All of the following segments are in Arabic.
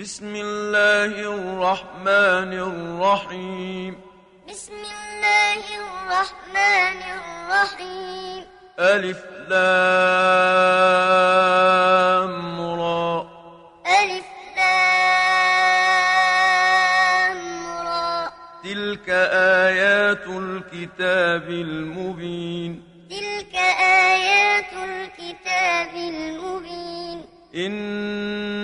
بسم الله الرحمن الرحيم. بسم الله الرحمن الرحيم. ألف لام را. ألف لام را. تلك آيات الكتاب المبين. تلك آيات الكتاب المبين. إنا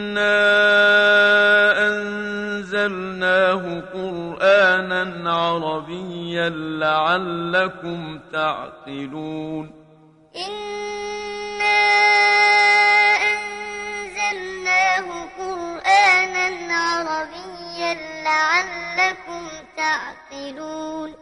أنزلناه قرآنا عربيا لعلكم تعقلون. إنا أنزلناه قرآنا عربيا لعلكم تعقلون.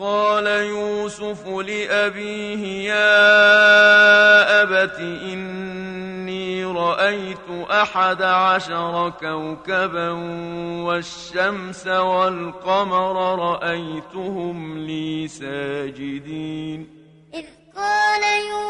قال يوسف لأبيه يا أبت إني رأيت أحد عشر كوكبا والشمس والقمر رأيتهم لي ساجدين. إذ قال يوسف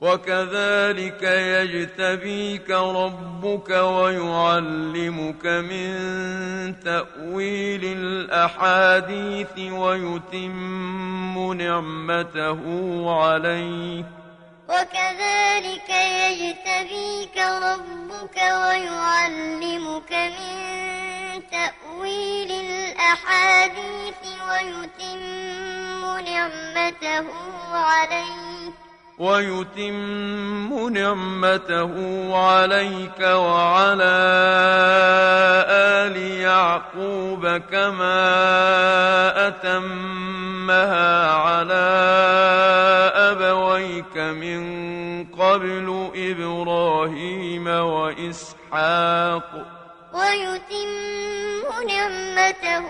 وكذلك يجتبيك ربك ويعلمك من تأويل الأحاديث ويتم نعمته عليك. وكذلك يجتبيك ربك ويعلمك من تأويل الأحاديث ويتم نعمته عليك. ويتم نعمته عليك وعلى آل يعقوب كما أتمها على أبويك من قبل إبراهيم وإسحاق. ويتم نعمته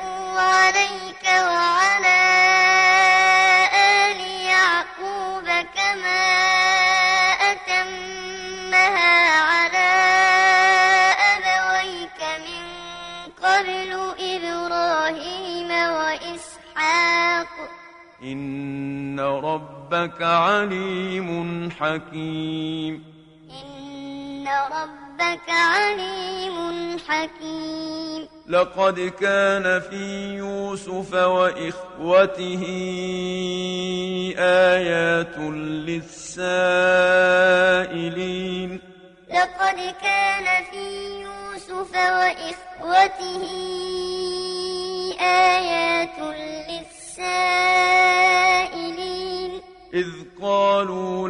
ربك عليم حكيم. إن ربك عليم حكيم. لقد كان في يوسف وإخوته آيات للسائلين. لقد كان في يوسف وإخوته آيات للسائلين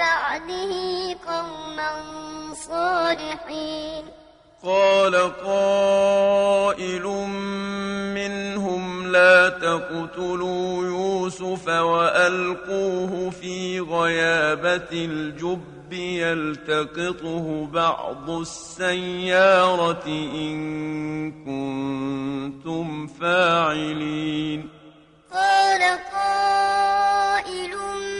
بعده قوما صالحين. قال قائل منهم لا تقتلوا يوسف وألقوه في غيابة الجب يلتقطه بعض السيارة إن كنتم فاعلين. قال قائل منهم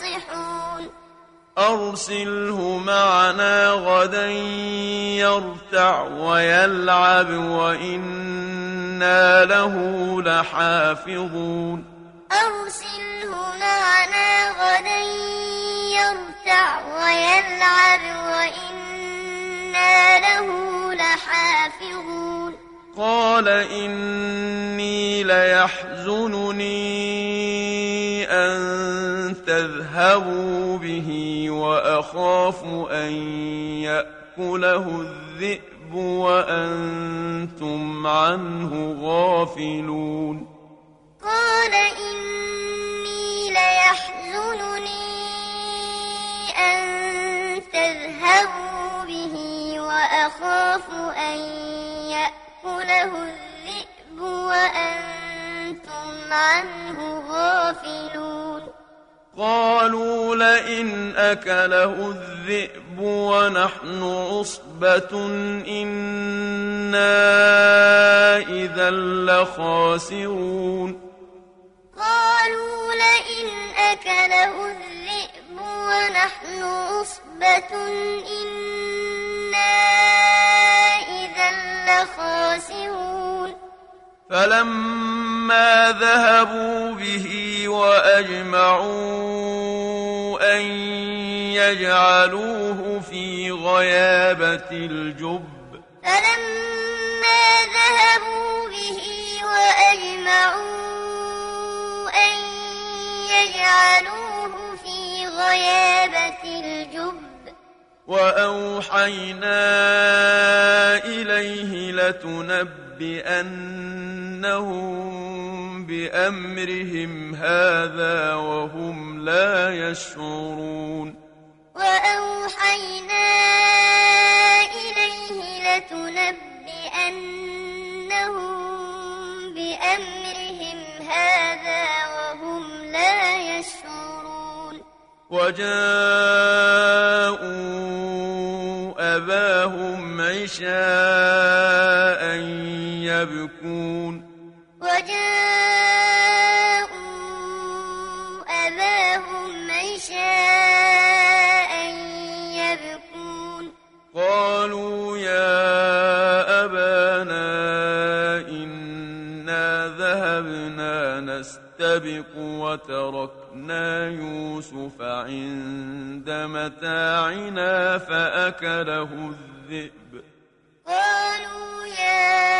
لناصحون أرسله معنا غدا يرتع ويلعب وإنا له لحافظون. أرسله معنا غدا يرتع ويلعب وإنا له لحافظون. قال إني ليحزنني أن تذهبوا به وأخاف أن يأكله الذئب وأنتم عنه غافلون. قال إني ليحزنني أن تذهبوا به وأخاف أن يأكله الذئب وأنتم عنه غافلون. قالوا لئن أكله الذئب ونحن عصبة إنا إذا لخاسرون. قالوا لئن أكله الذئب ونحن عصبة إنا إذا لخاسرون. فلما ذهبوا به وأجمعوا أن يجعلوه في غيابة الجب. فلما ذهبوا به وأجمعوا أن يجعلوه في غيابة الجب. وأوحينا إليه لتنبئنهم بأمرهم هذا وهم لا يشعرون. وأوحينا إليه لتنبئنهم بأمرهم هذا وهم لا يشعرون. وجاءوا أباهم عشاء يبكون. وجاءوا أباهم عشاء يبكون. قالوا يا أبانا إنا ذهبنا نستبق وتركنا يوسف عند متاعنا فأكله الذئب. قالوا يا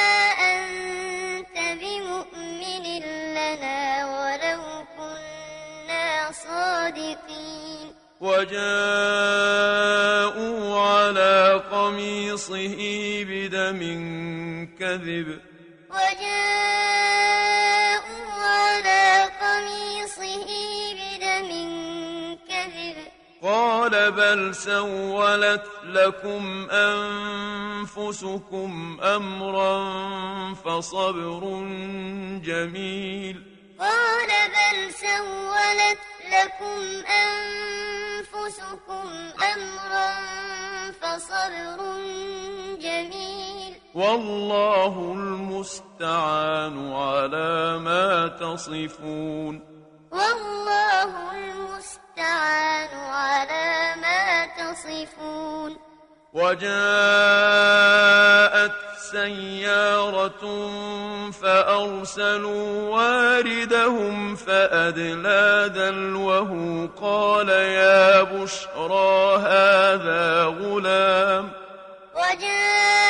وجاءوا على قميصه بدم كذب. وجاءوا على قميصه بدم كذب. قال بل سولت لكم أنفسكم أمرا فصبر جميل. قال بل سولت لكم أنفسكم أمرا فصبر جميل. والله المستعان على ما تصفون. والله المستعان على ما تصفون. وجاءت سيارة فأرسلوا واردهم فأدلى دلوه قال يا بشرى هذا غلام وجاءت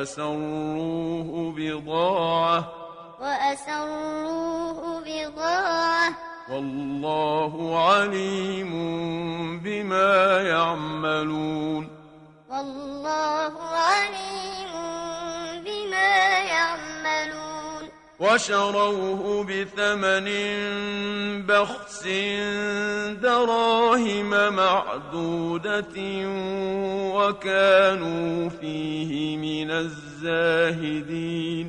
وأسروه بضاعة. وأسروه بضاعة. والله عليم بما يعملون. والله عليم وشروه بثمن بخس دراهم معدودة وكانوا فيه من الزاهدين.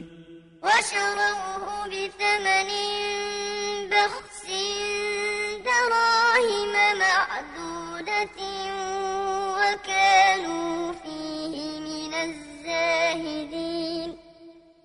وشروه بثمن بخس دراهم معدودة وكانوا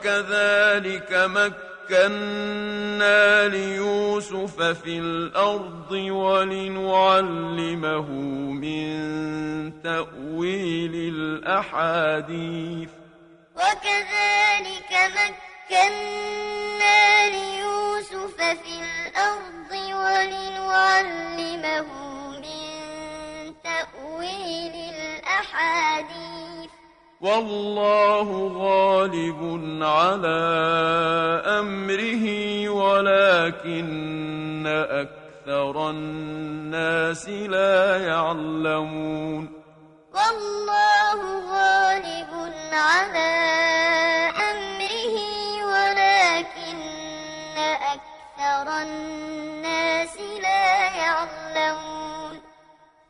وكذلك مكنا ليوسف في الأرض ولنعلمه من تأويل الأحاديث. وكذلك مكنا ليوسف في الأرض ولنعلمه من تأويل الأحاديث. والله غالب على أمره ولكن أكثر الناس لا يعلمون. والله غالب على أمره ولكن أكثر الناس لا يعلمون.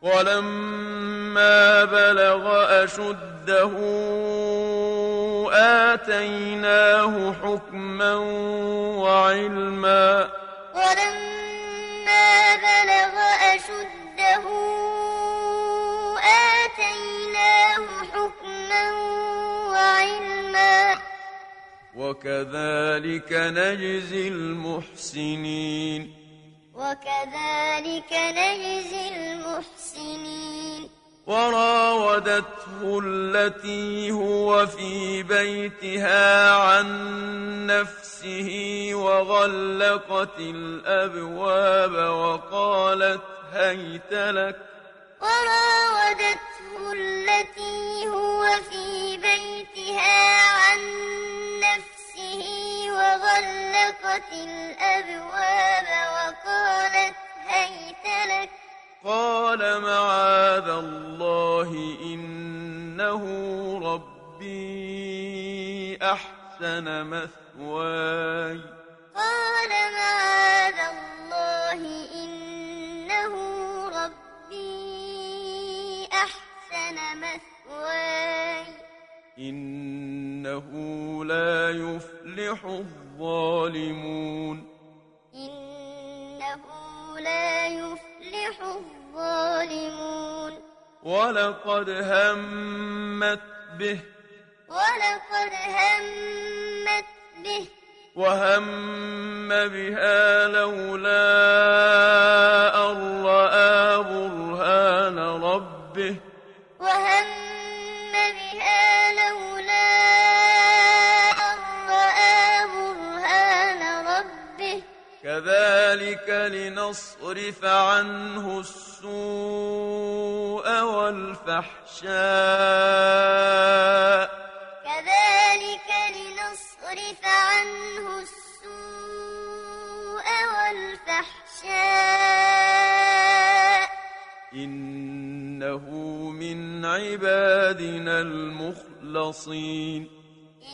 ولما بلغ أشده آتيناه حكما وعلما ولما بلغ أشده آتيناه حكما وعلما وكذلك نجزي المحسنين وكذلك نجزي المحسنين وراودته التي هو في بيتها عن نفسه وغلقت الأبواب وقالت هيت لك. وراودته التي هو في بيتها عن نفسه وغلقت الأبواب وقالت هيت لك. قال معاذ الله إنه ربي أحسن مثواي. قال معاذ الله إنه ربي أحسن إنه لا يفلح الظالمون. إنه لا يفلح الظالمون. ولقد همت به. ولقد همت به. وهم بها لولا أن رأى برهان ربه. كذلك لنصرف عنه السوء والفحشاء كذلك لنصرف عنه السوء والفحشاء إنه من عبادنا المخلصين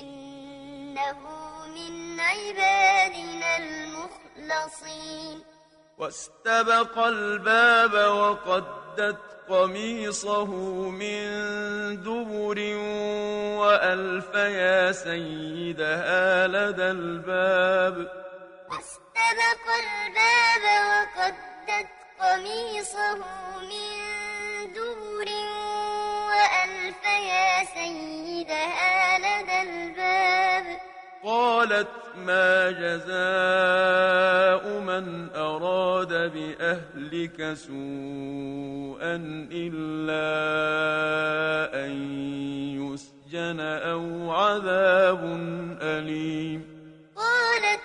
إنه من عبادنا المخلصين واستبق الباب وقدت قميصه من دبر وألف يا سيدها لدى الباب. واستبق الباب وقدت قميصه من دبر وألف يا سيدها لدى الباب. قالت ما جزاء من أراد بأهلك سوءا إلا أن يسجن أو عذاب أليم. قالت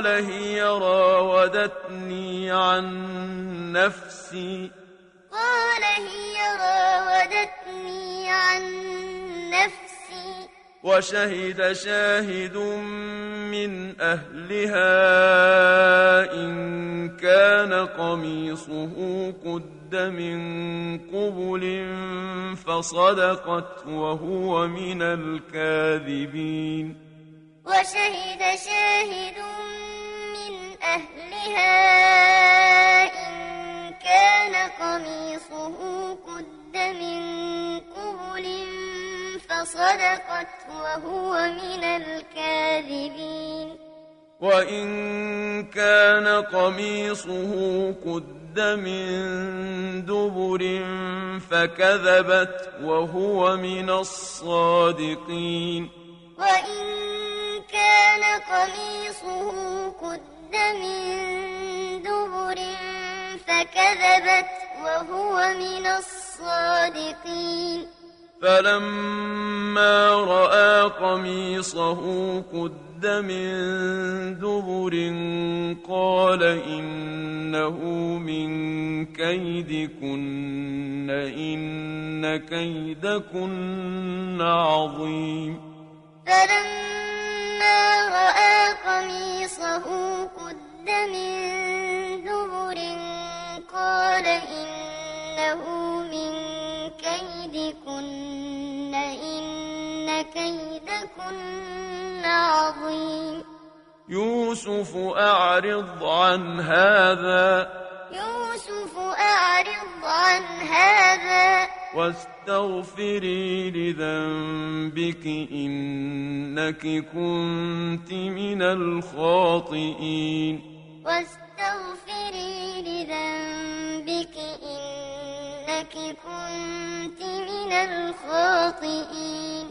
قال هي راودتني عن نفسي. قال هي راودتني عن نفسي. وشهد شاهد من أهلها إن كان قميصه قد من قبل فصدقت وهو من الكاذبين. وشهد شاهد من أهلها إن كان قميصه قد من قبل فصدقت وهو من الكاذبين. وإن كان قميصه قد من دبر فكذبت وهو من الصادقين. وإن كان قميصه قد من دبر فكذبت وهو من الصادقين فلما رأى قميصه قد من دبر قال إنه من كيدكن إن كيدكن عظيم فلما رأى قميصه قد من دبر قال إنه من كيدكن إن كيدكن عظيم. يوسف أعرض عن هذا يوسف أعرض عن هذا واستغفري لذنبك إنك كنت من الخاطئين. واستغفري لذنبك إنك كنت من الخاطئين.